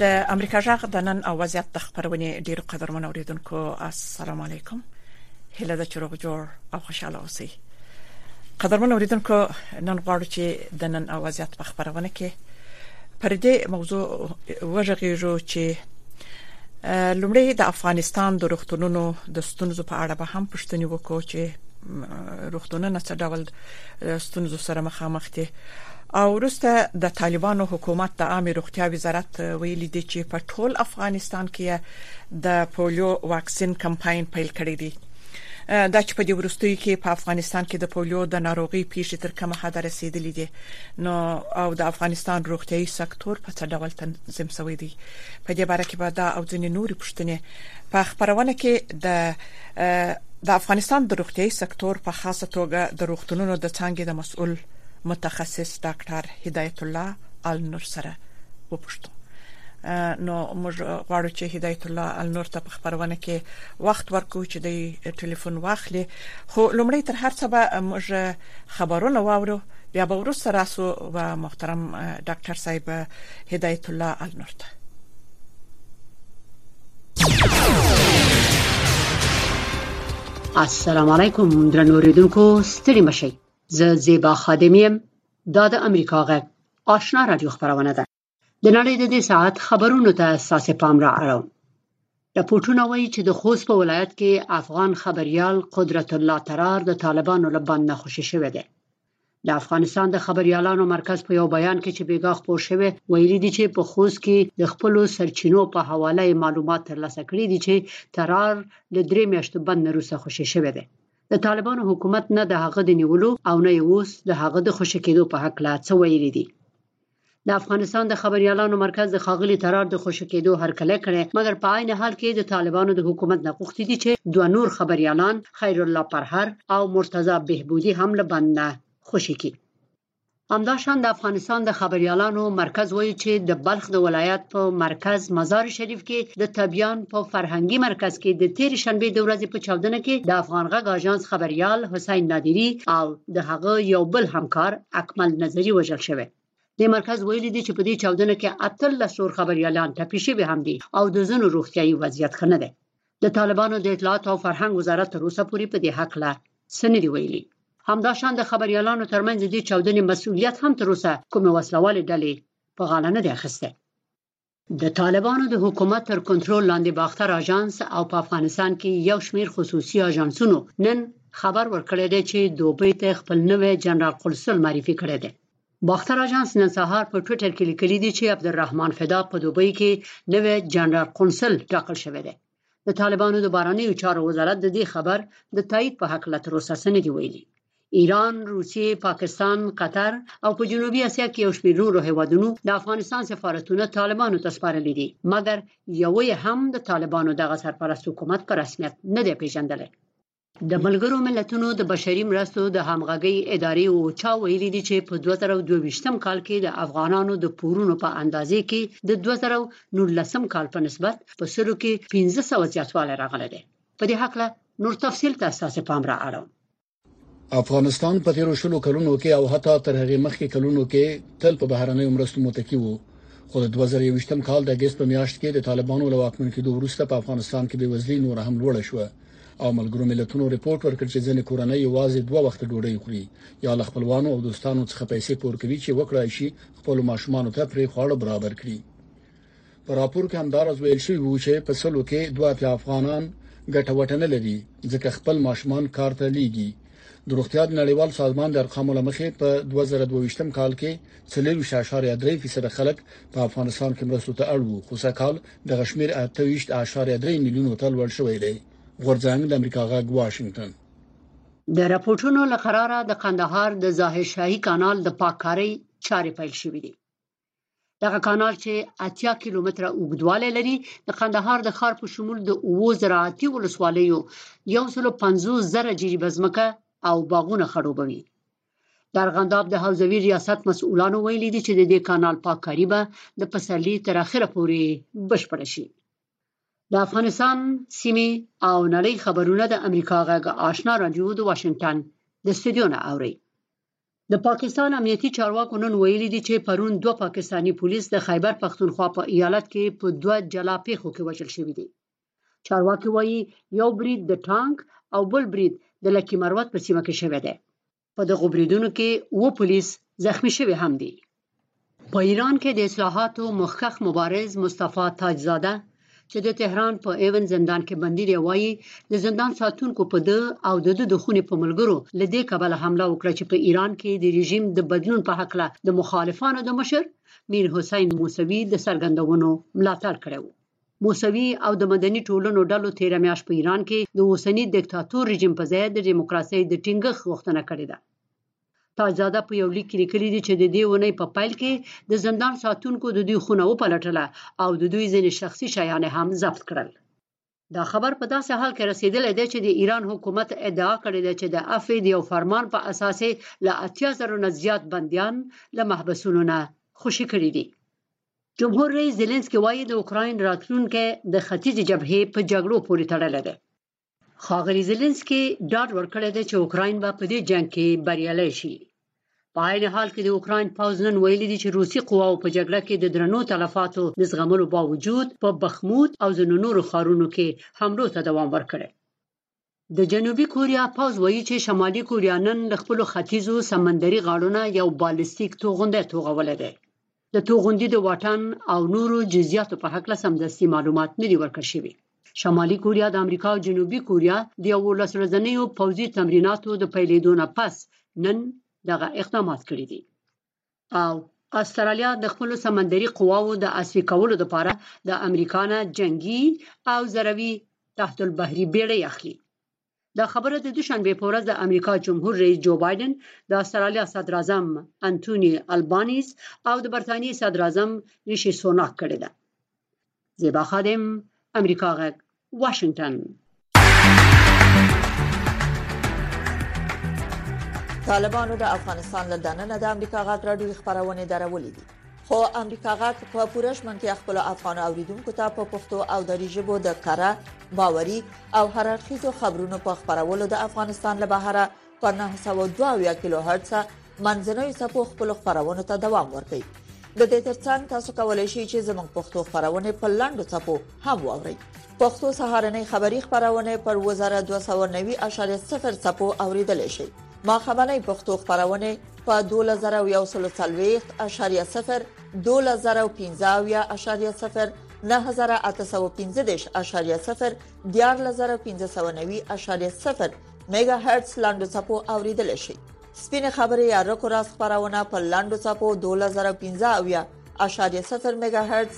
د امریکا جغ د نن او وضعیت د خبرونه ډیرو قدرمن اوریدونکو السلام علیکم هله د چروغ جوړ او خوشاله اوسئ قدرمن اوریدونکو نن غواړو چې د نن او وضعیت په خبرونه کې پر دې موضوع وژغېږو چې لومړی د افغانستان د روغتونونو د ستونزو په اړه به هم پښتني وکړو چې روغتونونه څه ډول ستونزو سره مخامخ دي او وروسته د طالبانو حکومت د عامې روغتیا وزارت ویلي دي چې په ټول افغانستان کې د پولیو واکسین کمپاین پیل کړی دی دا چې په دې ورستیو کې په افغانستان کې د پولیو د ناروغي پیښې تر کومه حد رسیدلې دي نو او د افغانستان روغتيایي سکتور په څه ډول تنظیم شوی دی په دې باره کې به دا او ځینې نورې پوښتنې په خبرونه کې د د افغانستان د روغتيایي سکتور په خاصه توګه د روغتونونو د څنګه د مسؤل متخصص ډاکټر هدایت الله ال نور سره وپوښتو نو موږ غواړو چې هدایت الله النور ته په خبرونه کې وخت ورکو چې د ټلیفون واخلي خو لومړی تر هر څه به موږ خبرونه واورو بیا به ورسره راسو و محترم ډاکټر صاحب هدایت الله النور ته السلام علیکم درنو ریدونکو ستړي مشئ زه زیبا خادم یم دا د امریکا غږ آشنا رادیو خبرونه ده د نړۍ د دې ساعت خبرونو ته ساسې پام را اړوم رپورټونه وایي چې د خوست په ولایت کې افغان خبريال قدرت الله ترار د طالبانو له بند نه خوشی شوی دی د افغانستان د خبريالانو مرکز په یو بیان کې چې بیګا خپور شوی ویلي دي چې په خوست کې د خپل سرچینو په حواله معلومات ترلاسه کړي دي چې ترار له درې میاشتو بند نه روسه خوشی شوی دی د طالبانو حکومت نه د هغه د نیولو او نه یې اوس د هغه د خوشې کېدو په هکله څه ویلي دي. د افغانستان د خبریالانو مرکز د ښاغلي ترار د خوشې کېدو هرکلی کړی، مګر په عین حال کې د طالبانو د حکومت نه غوښتي دي چې دوه نور خبریالان خیرالله پرهر او مرتضی بهبودي هم له بند نه خوشې کړي. همداشان د افغانستان د خبريالانو مرکز وایي چې د بلخ د ولایت په مرکز مزار شریف کې د تبیان په فرهنګي مرکز کې د تیر شنبه د ورځې په چاودنه کې د افغان غږ آژانس خبريال حسین نادری او د هغه یو بل همکار اکمل نظری وژل شوی د مرکز ویلي دي چې په دې چاودنه کې اتل لسور خبريالان ټپي شوي هم دي او د زنو روغتيایي وضعیت ښه نه دی د طالبانو د اطلاعات او فرهنګ وزارت تر اوسه پورې په دې حق لا څه نه دی ویلي همداشان د خبريالانو ترمنځ د چاودنې مسولیت هم تر اوسه کومه وسلواله ډلې په غاړه نه دی اخیسته د طالبانو د حکومت تر کنټرول لاندې باختر اژانس او په افغانستان کې یو شمیر خصوصي اژانسونو نن خبر ورکړی دی چې دوبۍ ته خپل نوی جنرال قنصل معرفي کړی دی باختر اژانس نن سهار په ټوئیټر کې لیکلي دي چې عبدالرحمن فدا په دوبۍ کې نوې جنرال قونسل ټاکل شوې ده د طالبانو د بارنیو چارو وزارت د دې خبر د تایید په حق لتر اوسه سن دی ویلي ایران، روسیه، پاکستان، قطر او په جنوبي اسیا کې یو شمېر نورو هیوادونو د افغانستان سفارتونه طالبانو ته سپارلي دي مګر یو یې هم د طالبانو دغه سرپرست حکومت په رسمیت نه دی پیژندلی د ملګرو ملتونو د بشري مرستو د همغږۍ ادارې او چا ویلي دي چې په 2022م کال کې د افغانانو د پورونو په اندازې کې د 2019م کال په نسبت په سلو کې 1500 زیاتوالی راغلی دی په دې حق له نور تفصيل ته اساسه پام را اړوم افغانستان په تیرو شلو کلونو کې او حتی تر هغه مخکې کلونو کې تل په بهرنۍ مرستو متکی وو خو د 2020م کال د اگست په میاشت کې د طالبانو له واکمن کېدو وروسته په افغانستان کې بې وزلي نور هم لوړه شوه او ملګرو ملتونو رپورت ورکړ چې ځینې کورنۍ یوازې دوه وخت ډوډۍ خوري یا له خپلوانو او دوستانو څخه پیسې پور کوي چې وکړای شي خپل ماشومان ته پرې خواړه برابر کړي په راپور کې همدارز ویل شوی وو چې په سلو کې دوه اتیا افغانان ګټه وټه نه لري ځکه خپل ماشومان کار ته لیږي د روغتیا د نړیوال سازمان د ارقامو لمخې په 2022 کال کې 23.3% خلک په افغانستان کې مرستو ته اړ وو خو سږکال دغه شمېر اته ویشت اعشاریه درې میلیونو ته لوړ شوی دی. غورځنګ، د امریکا غږ، واشنګټن. د رپوټونو له قراره د قندهار د ظاهر شاهي کانال د پاک کارۍ چارې پیل شوې دي. دغه کانال چې اتیا کیلومتره اوږدوالی لري، د قندهار د ښار په شمول د اوو زراعتي ولسوالیو یو سلو پنځوس زره جریبه ځمکه او باغونه خړوبوي. د ارغنداب د حوزوي ریاست مسؤلانو ویلي دي چې د دې کانال پاککاري به د پسرلي تر اخره پورې بشپړ شي د افغانستان سیمه او نړۍ خبرونه د امریکا غږ آشنا رادیو د واشنگټن د استودیو نه اوري د پاکستان امنیتي چارواکو نن ویلي دي چې پرون دوه پاکستانی پولیس د خیبر پښتونخوا په ایالت کې په دوه جلا پیښو کې وژل شوي دي چارواکي وایي یو برید د ټانک او بل برید د لکی مروت په سیمه کې شوی دی په دغه بریدونو کې و پولیس زخمی شوی هم دي په ایران کې د اصلاحاتو مخکخ مبارز مصطفی تاجزاده چې د تهران په ایون زندان کې بندي دی وایي د زندان ساتونکو په د او د د خونې په ملګرو ل دې کبل حمله وکړه چې په ایران کې د رژیم د بدلون په حق له د مخالفانو د مشر میر حسین موسوي د سرګندونو ملاتړ کړو موسوي او د مدني ټولنو ډلو تېره میاشت په ایران کې د اوسني دیکتاتور رژیم په ځای د ډیموکراسۍ د ټینګښت غوښتنه کړې ده. تاجزاده په یو لیک کې لیکلي دي چې د دې اونۍ په پیل کې د زندان ساتونکو د دوی خونه وپلټله او د دوی ځینې شخصي شیان هم ضبط کړل. دا خبر په داسې حال کې رسېدلی دی چې د ایران حکومت ادعا کړې ده چې د عفوې د یو فرمان په اساس یې له اتیا زرو نه زیات بندیان له محبسونو نه خوشې کړي دي. جمهور رئیس زیلنسکي وایي د اوکراین راتلونکی د ختیځې جبهې په جګړو پورې تړلی دی. ښاغلي زیلنسکي ډاډ ورکړی دی چې اوکراین به په دې جنګ کې بریالی شي. په عین حال کې د اوکراین پوځ نن ویلي دي چې روسي قواو په جګړه کې د درنو تلفاتو د زغملو باوجود په بخموت او ځینو نورو ښارونو کې حملو ته دوام ورکړی. د جنوبي کوریا پوځ وایي چې شمالي کوریا نن له خپلو ختیځو سمندري غاړو نه یو بالستیک توغندی توغولی دی د توغندي د واټن او نورو جزئیاتو په هکله سمدستي معلومات نه دي ورکړ شوي شمالي کوریا د امریکا او جنوبي کوریا د یو لس ورځنیو پوځي تمریناتو د پیلېدو نه پس نن دغه اقدامات کړي دي او استرالیا د خپل سمندري قواو د عصري کولو لپاره د امریکا نه جنگي او زروي تحت البحري بیړۍ اخلي دا خبره د دوشنبه په ورځ د امریکا جمهور رئیس جو بایدن د استرالیا صدر اعظم انټونی البانیز او د برتانیې صدر اعظم ریشي سوناک کړې ده زیبا خادم امریکا غږ واشنگتن طالبانو د افغانستان له دننه د امریکا غږ راډیو خبرونه درولې دي خو امریکا غږ په پوره شمنتیا خپل افغان اوریدونکو ته په پښتو او دری ژبه د کره باوري او هر اړخیزو خبرونو په خبرولو د افغانستان له بهره په 902 کیلو هرتز منځنوي سپو خپل خبرونه ته دوام ورکړي د دې ترڅنګ تاسو کولای شئ چې زموږ پښتو خبرونه په لاندو چپو هم واورئ پښتو سهارنې خبری خبرونه پر 2290.0 سپو اوریدل شي ما خبرنې پښتو خبرونه په 2140.0 2015.0 9815.0 14590.0 میګا هرتز لاندو چپو اوریدل شي سپینه خبره یا رکو راز خبرونه په لاندو چپو 2015.0 میگا هرتز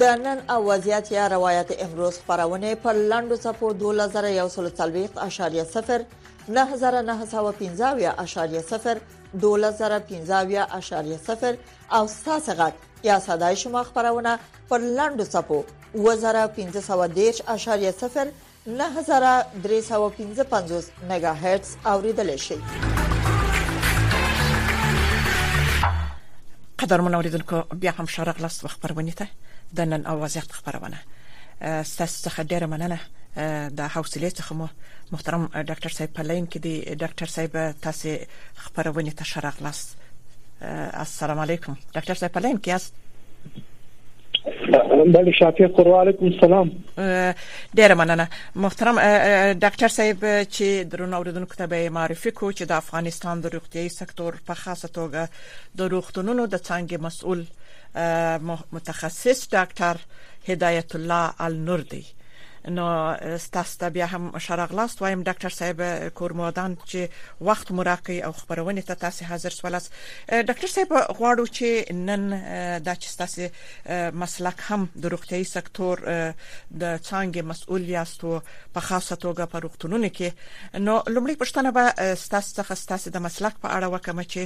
د نن او وضعیت یا روایت امروز خبرونه په لاندو چپو 2041.0 9915.0 2015.0 او ساسه غټ یا صداي شما خبرونه پر لاندو چپو 2015.0 نهه زره درې سوه پنځه پنځوس مېګا هرتز اورېدلی شئ. قدرمن اوریدونکو بیا هم ښه راغلاست و خبرونه ته د نن او وضعیت خبرونه ستاسو څخه ډیره مننه د حوصله څخه مو محترم ډاکټر صاحب په لین کې دی ډاکټر صاحب تاسو خبرونه ته ښه راغلاست السلام علیکم ډاکټر صاحب په لین کې یاست بله شافیه قرو علیکم السلام ډیر مننه محترم ډاکټر صاحب چې درنو اوریدونکو ته به معرفي کو چې د افغانستان د روغتيایي سکتور په خاصه توګه د روغتونونو د څنګه مسؤل متخصص ډاکټر هدایت الله النور دی نو ستاسو ته بیا هم شرغلاست وایم ډاکټر صاحب کورمودان چې وخت مراقي او خبرونه ته تاسو حاضر سولاس ډاکټر صاحب غواړو چې نن دا چې تاسو مسلک هم د روغتياي سکتور د څنګه مسؤل یاست او په خاصه توګه په روغتونونو کې نو لومړی پښتنه به تاسو څخه تاسو د مسلک په اړه وکم چې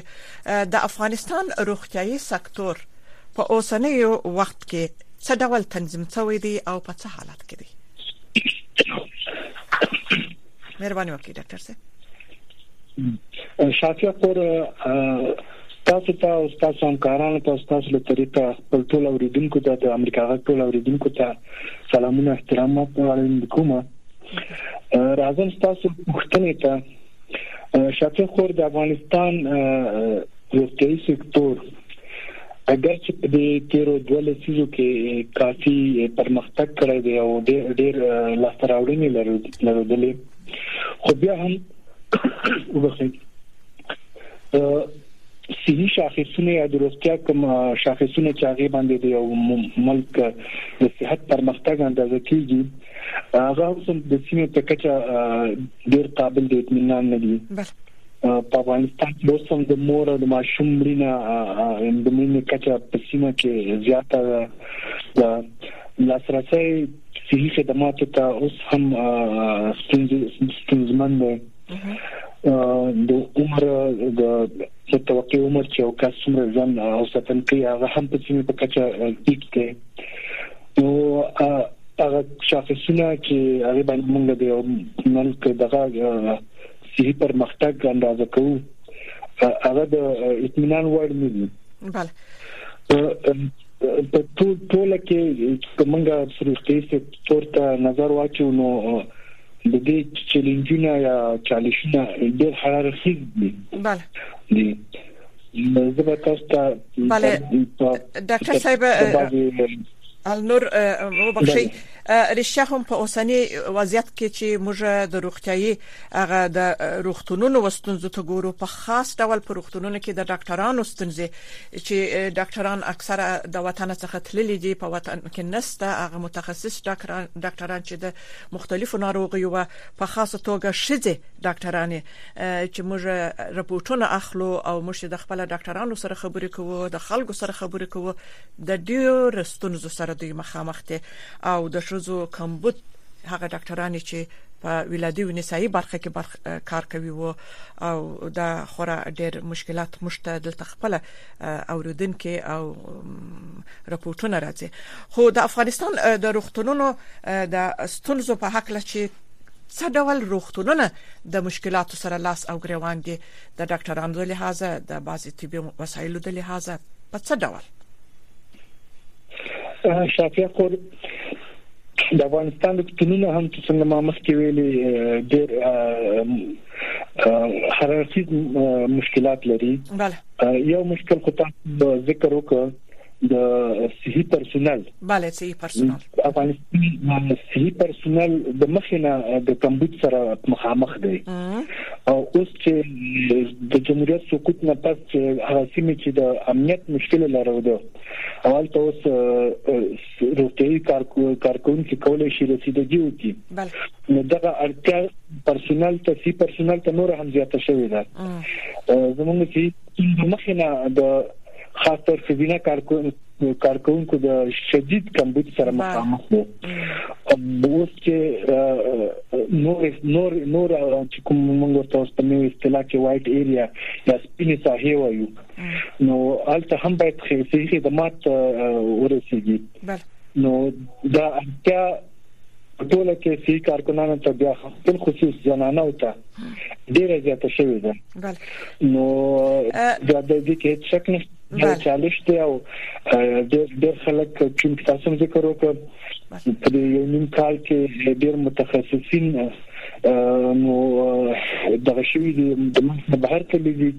د افغانستان روغتياي سکتور په اوسنیو وخت کې څه ډول تنظیم شوی دی او په څه حالت کې دی مهرباني وکړئ ډاکټر صاحب شافیا پور تاسو ته او تاسو همکارانو ته تاسو له طریقه خپل ټول اوریدونکو ته د امریکا غږ ټول اوریدونکو ته سلامونه احترام او اړین کوم راځم تاسو پوښتنې ته شافیا خور د افغانستان روغتیايي سکتور اگر چې په دې تیرو دوه لسیزو کې کافي پرمختګ کړی دی او ډېر ډېر لاسته راوړنې لرلې خو بیا هم وبخښئ صحي شاخصونه یا د روغتیا کوم شاخصونه چې هغه باندې د یو ملک د صحت پرمختګ اندازه کیږي هغه هم د سیمې په کچه ډېر قابل د اطمینان نه دي په افغانستان کې اوس هم د مور او د ماشوم مړینه د مړینې کچه په سیمه کې زیاته ده د لاسرسي صحي خدماتو ته اوس هم ستونزمن دی د عمر د متوقع عمر چې او کس څومره ځان او ساتن کوي هغه هم په سیمه په کچه ټیټ دی نو هغه شخصونه چې هغه باندې موږ د ملک دغه صحي پرمختګ اندازه کوو هغه د اطمینان وړ نه دي بله په ټول ټول کې کومګه سرستي سي پورته نظر واچو نو د دې چیلنجونه یا چالشونه ډېر حرارتي دي بله دي زه به تاسو ته بله ډاکټر صاحب النور وبخشي رښتیا هم په اوسنی وضعیت کې چې موږ د روغتيایي هغه د روغتونونو وستونزو ته ګورو په خاص ډول په روغتونونو کې د ډاکټرانو ستونزې چې ډاکټران اکثره د وطن څخه تللي دي په وطن کې نسته هغه متخصص ډاکټران ډاکټران چې د مختلفو ناروغیو و په خاص توګه شذې ډاکټران چې موږ رپورټونه اخلو او موږ د خپل ډاکټرانو سره خبرې کوو د خلکو سره خبرې کوو د ډیر ستونزو سره دوی مخامخ دي او د شذو کمبود هغه ډاکټران چې په ولادي ونیسایي برخه کې برخ کار کوي وو او دا خورا ډېر مشکلات مشته دلته خپل اوریدونکو او رپورټونه راځي خو د افغانستان د روغتونونو د ستونزو په حق لچې څه ډول روغتونونه د مشکلاتو سره لاس او ګریوان دي د ډاکټرانو له لحاظه د بازي طبي وسایلو د لحاظه په څه ډول شافیا خور د افغانستان د تنونه هم چې څنګه ما مخکې ویلي ډېر حرارتي مشکلات لري یو مشکل خو تاسو ذکر وکړ د صحي پرسونل bale صحي پرسونل د افغانستان صحي پرسونل د مخینه د کمبود سره مخامخ دی او اوس چې د جمهوریت سقوط نه پس چې هغه سیمه چې د امنیت مشکل لرو ده اول ته اوس روغتيي کارکونکو کولای شي رسیدګي وکړي نو دغه اړتیا پرسونل ته سي پرسونل ته نور هم زیاته شوې ده زمونږ چې مخینه د خاص تر خزینه کارکونکو د کارکونکو د شدید کمبود سره مخامخ وو اوس چې نور نور نور چې کوم موږ ورته اوس په نوې اصطلاح کې وایټ ایریا یا سپینې ساحې وایو نو البته هم باید خېسي خدمات ورسیږي نو دا اړتیا ټول کې سي کارکنانو ته بیا خپل خصوص زنانه او ته ډیره زیاته شوې ده نو دا د دې کې شک نشته دا چالش دی او ډېر ډېر خلک چې تاسو هم ذکر وکړ په دې یو نیم کال کې ډېر متخصصین نو دغه شوی دی د مخه بهر تللی دی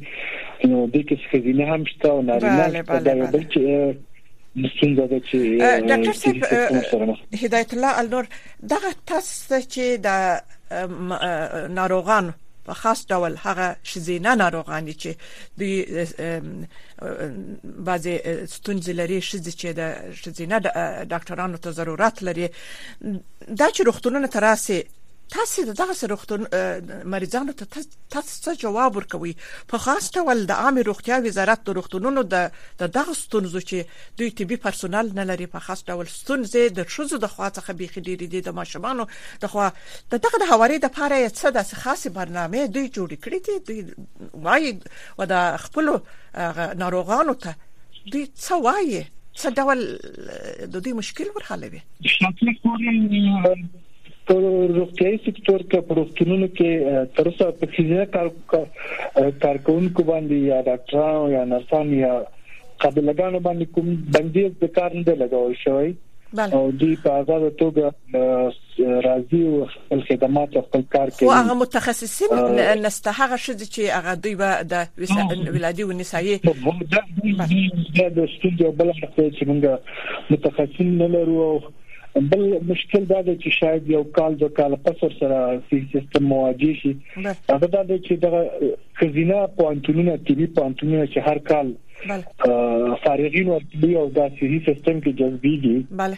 نو د کې څه خزینه هم شته او نارینه دا یو بل چې ستونزه ده چې ډاکټر صاحب هدایت الله النور دغه تاسو چې د ناروغانو په خاص ډول هغه شزینه ناروغان دي چې د بعضي ستونزې لري شزې چې د شزینه ډاکټرانو ته ضرورت لري دا چې روغتونونه تراسي تاسو دغه سرختون مریضانو ته تاسو څه جواب ورکوي په خاص ډول د عامه روغتیا وزارت د روغتونونو د دغه ستونزو چې دوی طبي پرسونل نه لري په خاص ډول ستونزې د شوزو د خوا څخه بيخي ډېری دي د ماشومانو د خوا د دغه د هواري د پاره یې څه داسې خاصې برنامې دوی جوړ کړې دي دوی وايي و د خپل ناروغانو ته دوی څه وايي څه ډول د دوی مشکل ورحلوي شاته پورې په روغتياي سکتور کې په روغتونونو کې تر اوسه په فزیکي کار کارکونکو باندې یا ډاکټرانو یا نرسانو یا قابلګانو باندې کوم بندیز د کار نه لګول شوی او دوی په آزاد توګه راځي او خپل خدمات او خپل کار کوي خو هغه متخصصین نسته هغه شذ چې هغه دوی به د ولادي او نسایي د ستونزې بل حق چې موږ متخصصین نه لرو او بل مشکل دا دی چې شاید یو کال د کال په سر سره سیستم مواجه شي هغه دا دی چې د خزینه پوانتونونه طبي پوانتونونه چې هر کال فارغین ورته او دا سیستم کې جذبيږي بله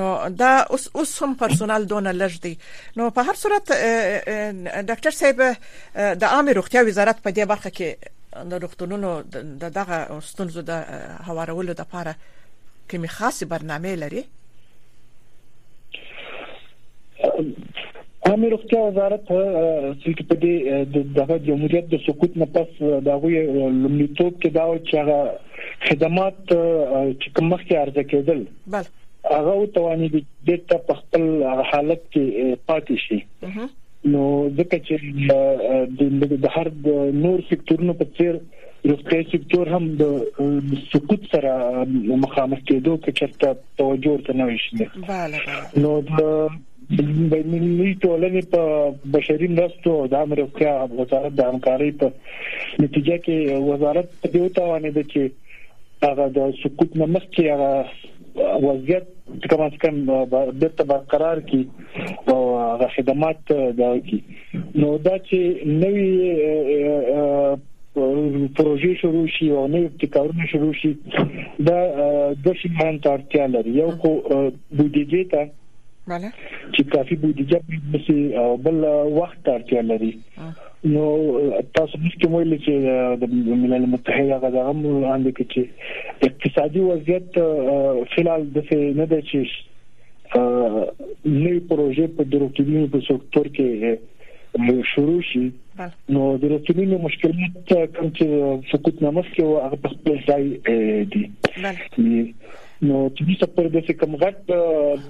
نو دا اوس اوس هم پرسونل دونه لږ دی نو په هر صورت ډاکټر صاحب د عامه روغتیا وزارت په دې برخه کې د روغتونونو د دغه ستونزو د هوارولو لپاره کومې خاصه برنامه لري عامه روغتیا وزارت چې په دې دغه جمهوریت د سقوط نه پس دا غوي لومړیتوب کې دا و چې هغه خدمات چې کوم مخکې عرضه کېدل بله هغه وتوانید د ته په خپل حالت کې پاتې شي نو ځکه چې د هر نور سکتورونو په څیر روغتي سکتور هم د سقوط سره مخامخ کېدو کې چرته توجه ورته نه وشي نو د ملي ټولنې په بشري مرستو او د امریکا وزارت د همکارۍ په نتیجه کې وزارت په دې توانې ده چې هغه د سقوط نه مخکې هغه وضعیت کم از کم بیرته برقرار کی او هغه خدمات دا کی نو دا چې نوې پروژې شروع شي او نوې ابتکارونه شروع شي دا د شیمان ته اړتیا لري یو خو بودیجه ته بله چې کافي بودیجه په او بل وخت اړتیا لري نو تاسو مخکې ویل چې د ملل متحد هغه دغه وړاندې کړ چې اقتصادي وضعیت فلال د څه نه دی چې نوې پروژې په دروتینو په سکتور کې شروع شي نو د روتینو مشکلات کوم چې سقوط نامخ کې او هغه په خپل ځای دي نو طبي سکتور د څه کم غټ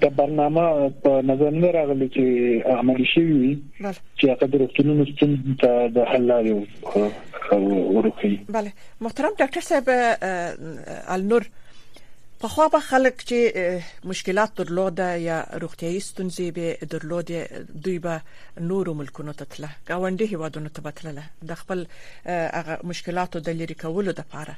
د برنامه په نظر نه راغلی چې عملی شي وي چې هغه د روغتونونو ستونزې ته د حل لارې ورکړي bale محترم ډاکټر صاحب النور په خو به خلک چې مشکلات درلوده یا روغتيایي ستونزې به درلوده دوی به نورو ملکونو ته تله گاونډي هیوادونو ته تله د خپل هغه مشکلاتو د لری کولو لپاره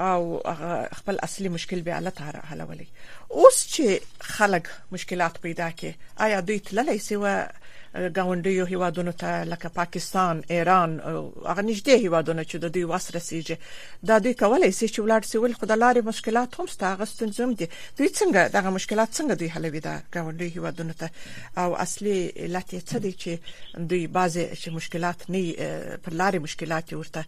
او هغه خپل اصلي مشکل به الله تعالی حلولې اوس چې خلک مشکلات پیدا کې آیا دوی تللی سی و گاونډیو هیوادونو ته لکه پاکستان ایران هغه نږدې هیوادونه چې د دوی واس رسیږي دا دوی کولای شي چې ولاړ سي ول خدای مشکلات هم ستا غستون زم دي دوی څنګه دغه مشکلات څنګه دوی حلوي دا گاونډیو هیوادونو ته او اصلي علت یې څه دی چې دوی بعضي چې مشکلات نه پر لارې مشکلات ورته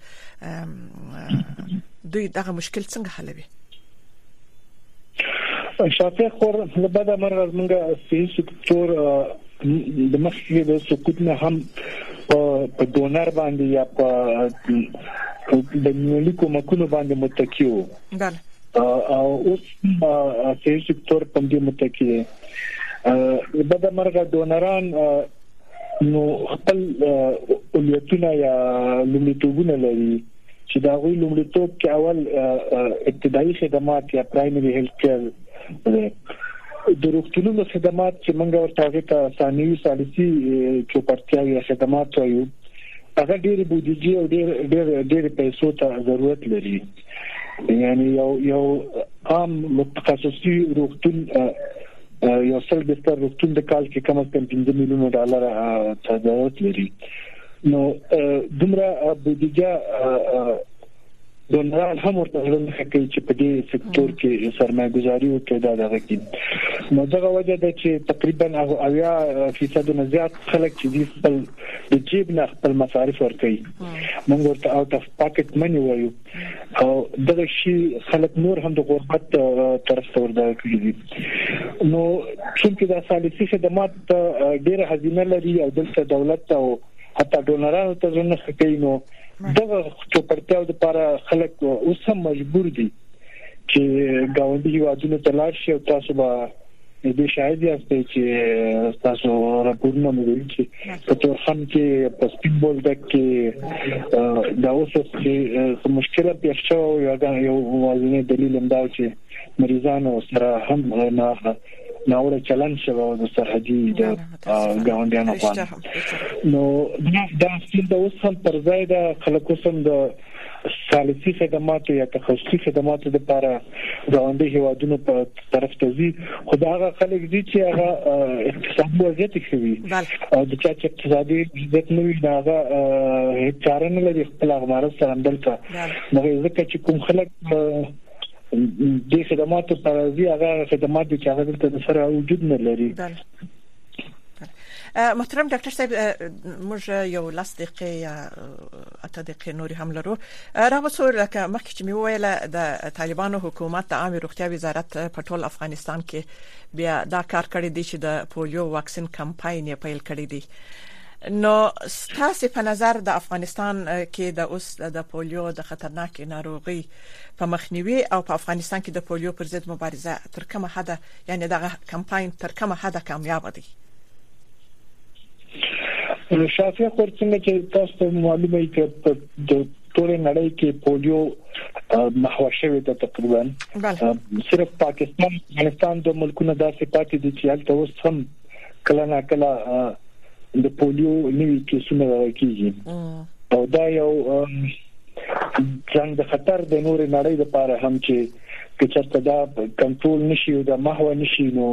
دوی دغه مشکل څنګه حلوي شاته خور له بده مرغه موږ سي سکتور د مخکې د سکوت نه هم په ډونر باندې یا په د نیولي کومکونو باندې متکیو بله او اوس سي سکتور باندې متکیه بده مرغه ډونران نو خپل اولیتونه یا لومړیتوبونه لري چې دا غوي لومړیتوب کې اول ابتدایي خدمات یا پرایمري هیلث کیر د روغتونونو خدمات چې موږ ورته هغه ته ثانوي ثالثي چوپړتیا یا خدمات وایو هغه ډېر بودیجه او ډېر ډېر ډېر پیسو ته ضرورت لري یعنی یو یو عام متخصصي روغتون یو سل بستر روغتون د کال کې کم از کم 15 میلیونه ډالر ضرورت لري نو دومره بودیجه دونرال هم ورته ځل کوي چې په دې سکتور کې سرمایه گذاري او پیدا دغه کی نو دغه وجه ده چې تقریبا هغه اویا فیصد نه زیات خلک چې خپل د جیب نه خپل مصارف ورکړي موږ ورته او پاکټ منی وایو او دغه شی خلک نور هم د غربت ترسته وردا کړی دي نو چې دا ثالثي خدمات ډیره هزینه لري او دلته دولت او حتی ډونرانو ته ځنه خکې نو دغه چوپړتیاو لپاره خلک اوس هم مجبور دي چې گاونډي هیوادونو ته لاړ شي او تاسو به دې شاهد یاستئ چې تاسو راپورونه مو ویل چې په تورخم کې په سپین بولدک کې دا اوس چې مشکل پیښ شو یو دا یو ولنې دلیل هم دا چې مریضانو سره هم نه ناوړه چلن شوه د سرحدي د ګاونډیانو باندې نو دا ستاسو د اوس هم پر ځای د خلکو سم د ثالثي خدماتو یا تخصصي خدماتو لپاره ګاونډي هیوادونو په طرف ته ځي خو دا هغه خلک دي چې هغه اقتصادي وضعیت ښه وي او د چا چې اقتصادي وضعیت نه وي دا هغه هیڅ چاره نه لري خپل غمار سره اندلته نو ځکه چې کوم خلک د خدماتو پر ځای هغه خدمات چې هغه دلته سره وجود نه لري محترم ډاکټر صاحب موږ یو لس دقیقې یا اته دقیقې نور هم لرو را وڅور لکه مخکې چې مې ویل د طالبانو حکومت د عامه روغتیا وزارت په ټول افغانستان کې بیا دا کار کړی دی چې د پولیو واکسین کمپاین یې پیل کړی دی نو ستاسو په نظر د افغانستان کې د اوس د پولیو د خطرناک ناروغي په مخنیوي او په افغانستان کې د پولیو پر ضد مبارزه تر کومه حده یعنی دغه کمپاین تر کومه حده کامیاب دی شافی خور څنګه چې تاسو ته معلومه یې چې په ټول نړۍ کې پولیو محو شوې ده تقریبا صرف پاکستان افغانستان د ملکونو داسې پاتې دي چې هلته اوس هم کله نا کله د پولیو نوي کیسونه راکېږي او دا یو ځنګ د خطر د نور نړۍ لپاره هم چې که چرته دا کنټرول نشي او دا محو نشي نو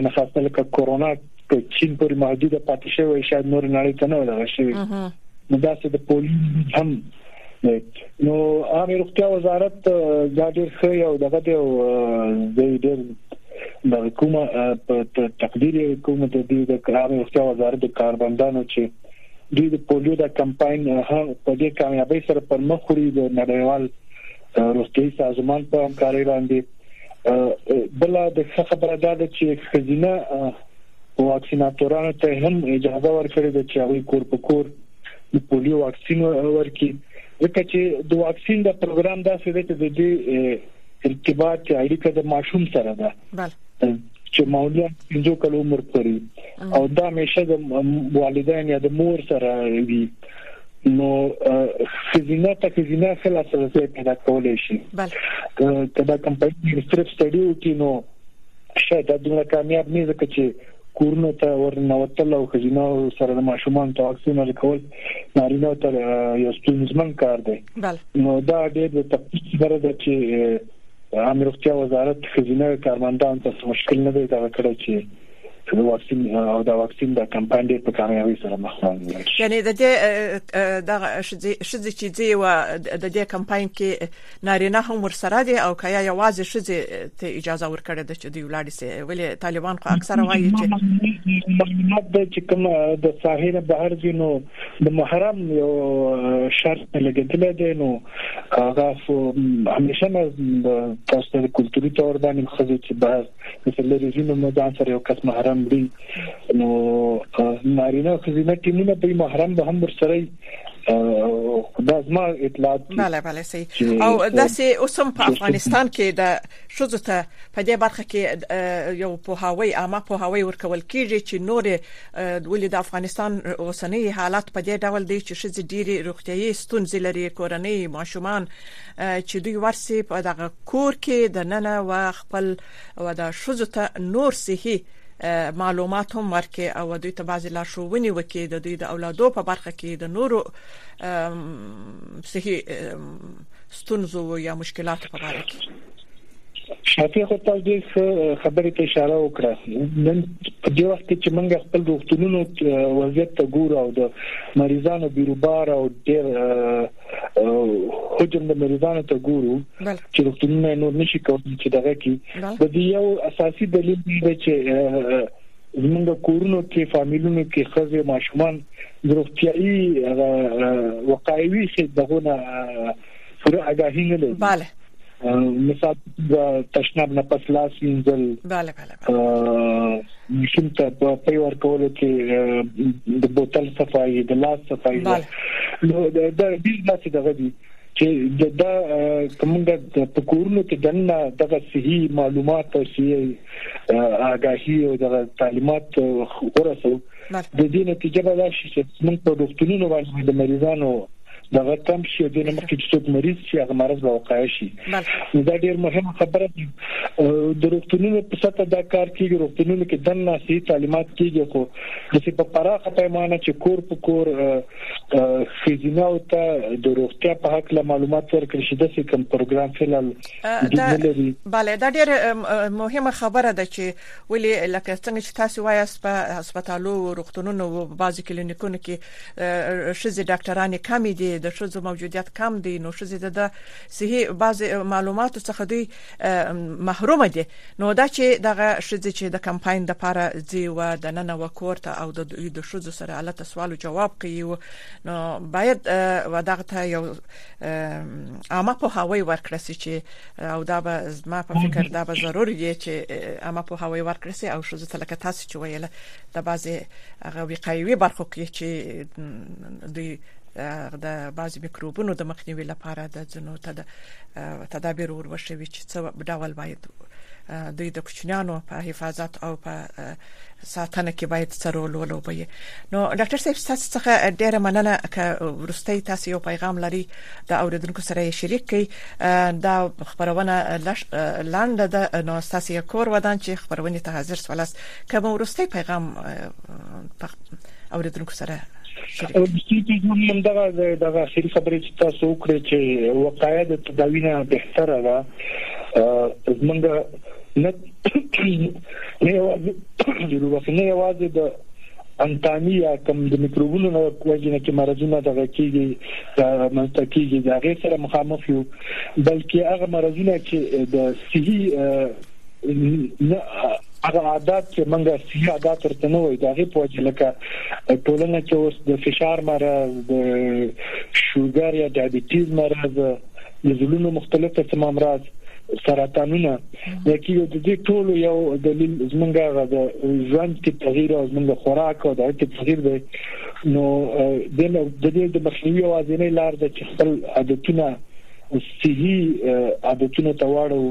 انا خاصه لکه کورونا که چین پر محدود پاتې شوی شاید نور نړۍ ته نه ولغه شي نو دا چې د پولیس هم نو عامه روغتیا وزارت دا ډېر ښه یو دغه دی او د ډېر د حکومت په تقدیر کوم د دې د کار روغتیا وزارت د کاربندانو چې دوی د پولیو د کمپاین هم په دې کامیابی سره پر مخ وړي د نړیوال روغتي سازمان په همکارۍ باندې بل د خبره ده چې خزینه واکسیناتورانو ته هم اجازه ورکړي ده چې هغه کور په کور د پولیو واکسین ورکړي ځکه چې د واکسین د پروګرام داسې دی چې د دې ارتباط اړیکه د ماشوم سره ده چې ماولیا پنځو کلو عمر پوري او دا همیشه د والدین یا د مور سره وي نو خزینه ته خزینه خلا سره پیدا کولای شي کله کوم په سترپ سټډي وکړي نو شاید دا دومره کامیاب نه ځکه چې کورونه ته ورنوتل او خزینه سره د ماشومان ته واکسین ورکول نارینه ته یو ستونزمن کار دی نو دا ډېر د تفصیل سره د چې د عامې روغتیا وزارت ښځینه کارمندان ته څه مشکل نه دی دغه کړی چې د واکسین او د واکسین د کمپاین ډیر په کامیابی سره مخ وړاندې لاړ شي یعنی د دې د شذې چې دی و د دې کمپاین کې نارینه هم ورسره دي او کیا یوازې شذې ته اجازه ورکړي د چې دی ولاړ سي ولې طالبان خو اکثره وایي چې مطلب د چې کوم د ساحې نه بهر دي نو د محرم یو شرط لګیدل دی نو هغه خو همیشه نه تاسو ته کلتوري تور باندې خزه چې بحث مثل لري ځینو نو ځان سره یو کس محرم دی نو نارینه خزینه ټیمونه په محرم به هم ورسره دا زما اطلاعات بله بله سي او داسې اوسم په افغانستان کې د شوزو ته په دې برخه کې یو په هاوی عامه په هاوی ورکول کیږي چې نور ولې د افغانستان اوسنی حالت په دې ډول دی چې ښځې ډېرې روغتیايي ستونزې لري، کورنۍ، ماشومان چې دوی ورسي په دغه کور کې د ننه و خپل و د ښځو ته نور صحي معلومات هم ورکړي او دوی ته بعضې لارښوونې وکړي د دوی د اولادو په برخه کې د نورو صحي ستونزو یا مشکلاتو په باره کې. شاته خو تاسو ډیر خبرې ته اشاره وکړه نن په دې وخت کې چې موږ خپل روغتونونو وضعیت ته ګورو او د مریضانو بیروبار او ډیر حجم د مریضانو ته ګورو چې روغتونونه نور نشي کولای چې دغه کې د دې یو اساسي دلیل دی چې زمونږ کورونو کې فامیلونو کې خزه ماشومان روغتيایي وقایوي چې دغه پوره اگاهی نه لري بله مثال تشناب نه پس لاس وینځل بله بله بله مشین ته په پی ور کولو کې د بوتل صفائی د لاس صفائی نو د دې داسې دغه دي چې د دا کومګه په کورونو کې دنه دغه صحي معلومات او صحي آگاهي او دغه تعلیمات ورسو د دې نتیجه به دا شي چې موږ په ډاکټرونو باندې د مریضانو دغه کم شي د مخکې چې څوک مریض شي هغه مرز به وقایع شي دا ډیر مهم خبره ده د روغتونونو په سطح دا کار کیږي روغتونونو کې د ناسي تعلیمات کیږي خو د څه په پراخه پیمانه چې کور په کور خزینه او ته د روغتیا په حق له معلومات ورکړي شي د څه کم پروګرام فلال دی بله دا ډیر مهمه خبره ده چې ولې لکه څنګه چې تاسو وایاست په هسپتالو او روغتونونو او بعضی کلینیکونو کې ښځې ډاکټرانې کمې دي د ښځو موجودیت کم دی نو ښځې د صحي بعض معلوماتو څخه دوی محروم دي نو دا چې دغه ښځې چې د کمپاین د لپاره ځي و د نن وکورته او د دوی د ښځو سره اله سوال جواب کوي نو باید ودغه ته یو عامه په هوای ورکړی سي چې او دا به زما په فکر دا به ضروري دي چې عامه په هوای ورکړی سي او ښځو ته لکه تاسو چې ویل د بعضي هغه وقایوي برخو کې چې دوی د بعضي میکروبونو د مخنیوي لپاره د ځنو تدابیر وروښوي چې څه ډول باید دوی د کوچنیانو په حفاظت او په ساتنه کې باید څه رول ولوبوي نو ډاکټر صاحب تاسو څخه ډیره مننه ک ورستۍ تاسو یو پیغام لري د اوریدونکو سره یې شریک کړئ دا خبرونه لاند ده نو تاسو یې کور ودان چې خبرونه ته حاضر سولاست که مو ورسته پیغام اوریدونکو سره وروستي پیغام من دغه دغه اخیری خبرې چې تاسو وکړې چې وقایه د تداوی نه بهتره ده موږ نه نه یوازې نه یوازې د انتانی یا کوم د میکروبونو نه کوجنه کې مرزونه دغه کیږي د منځته کیږي دا غي سره مخامخ یو بلکې هغه مرزونه چې د صحي نه هغه عادت چې موږ سیاه عادت ترته نه وای دا غي په وجه لکه ټولنه کې اوس د فشار مرز د شوګر یا ډایبټیز مرز د زلونو مختلف قسم امراض سرطانونه لکه یو د دې ټولو یو دلیل زمونږه د ژوند کې تغییر او زمونږ خوراک او د کې تغییر دی نو د دې د مخنیوي اوازینې لار د خپل عادتونه صحي عادتونو ته واړو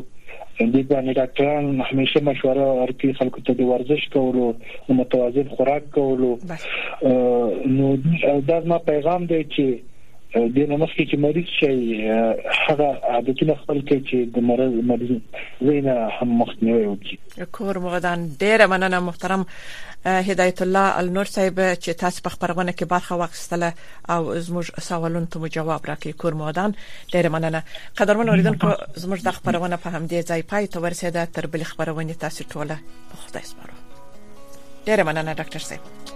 دې باندې ډاکټران همیشه مشوره ورکوي خلکو ته د ورزش کولو متوازن خوراک کولو نو دا ما پیغام دی چې د نمخکې چې مریض شي هغه عادتونه خپل کړي چې د مرض مریض زینه هم مخنیوي وکړي کور مغدان ډیره مننه محترم هدایت الله النور صاحب چې تاسو په خبرونه کې برخه واخیستله او زموږ سوالونو ته مو جواب راکړي کورمودان ډیر مننه قدرمن اوریدونکو زموږ د خبرونه په همدې ځای پای ته ورسیده تر بل خبرونه تاسو ټوله په خدای سپارو ډیر مننه ډاکټر صاحب